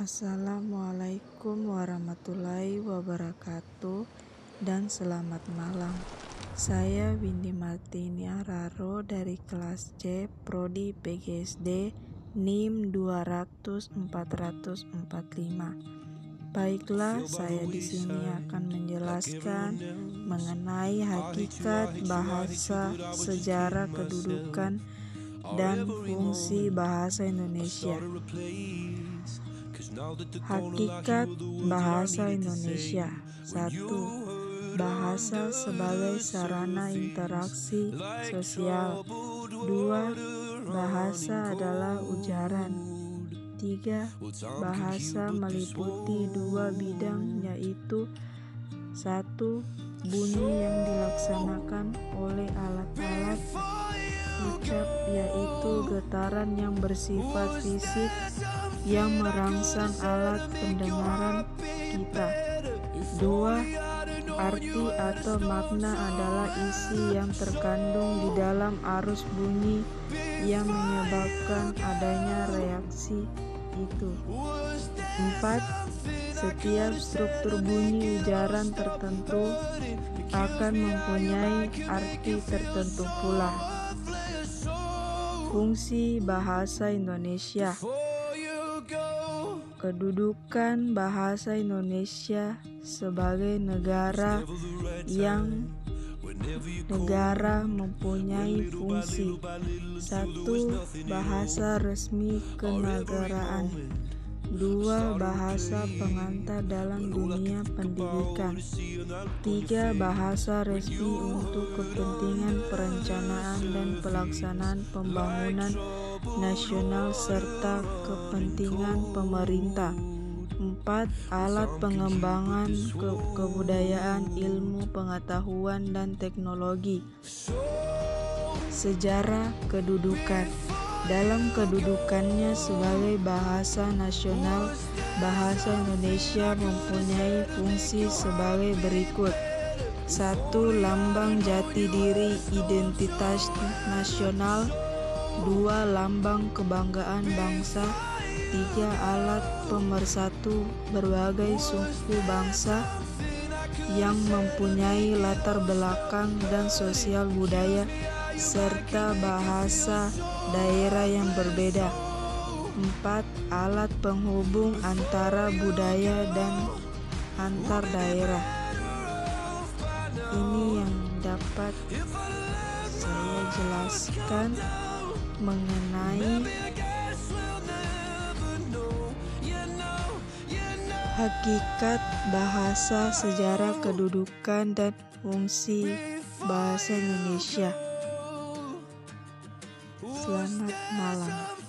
Assalamualaikum warahmatullahi wabarakatuh dan selamat malam. Saya Windy Martinia Raro dari kelas C Prodi PGSD NIM 200 Baiklah, saya di sini akan menjelaskan mengenai hakikat bahasa, sejarah kedudukan dan fungsi bahasa Indonesia. Hakikat bahasa Indonesia. Satu Bahasa sebagai sarana interaksi sosial. Dua Bahasa adalah ujaran. Tiga Bahasa meliputi dua bidang yaitu satu Bunyi yang dilaksanakan oleh alat-alat ucap yaitu getaran yang bersifat fisik yang merangsang alat pendengaran kita. Dua, arti atau makna adalah isi yang terkandung di dalam arus bunyi yang menyebabkan adanya reaksi itu. Empat, setiap struktur bunyi ujaran tertentu akan mempunyai arti tertentu pula. Fungsi bahasa Indonesia Kedudukan bahasa Indonesia sebagai negara yang negara mempunyai fungsi. Satu bahasa resmi kenegaraan dua bahasa pengantar dalam dunia pendidikan tiga bahasa resmi untuk kepentingan perencanaan dan pelaksanaan pembangunan nasional serta kepentingan pemerintah. 4. Alat pengembangan ke kebudayaan, ilmu, pengetahuan, dan teknologi. Sejarah kedudukan dalam kedudukannya sebagai bahasa nasional, bahasa Indonesia mempunyai fungsi sebagai berikut. satu Lambang jati diri identitas nasional. Dua lambang kebanggaan bangsa, tiga alat pemersatu berbagai suku bangsa yang mempunyai latar belakang dan sosial budaya serta bahasa daerah yang berbeda. Empat alat penghubung antara budaya dan antar daerah. Ini yang dapat saya jelaskan mengenai hakikat bahasa, sejarah kedudukan, dan fungsi bahasa Indonesia. Selamat malam.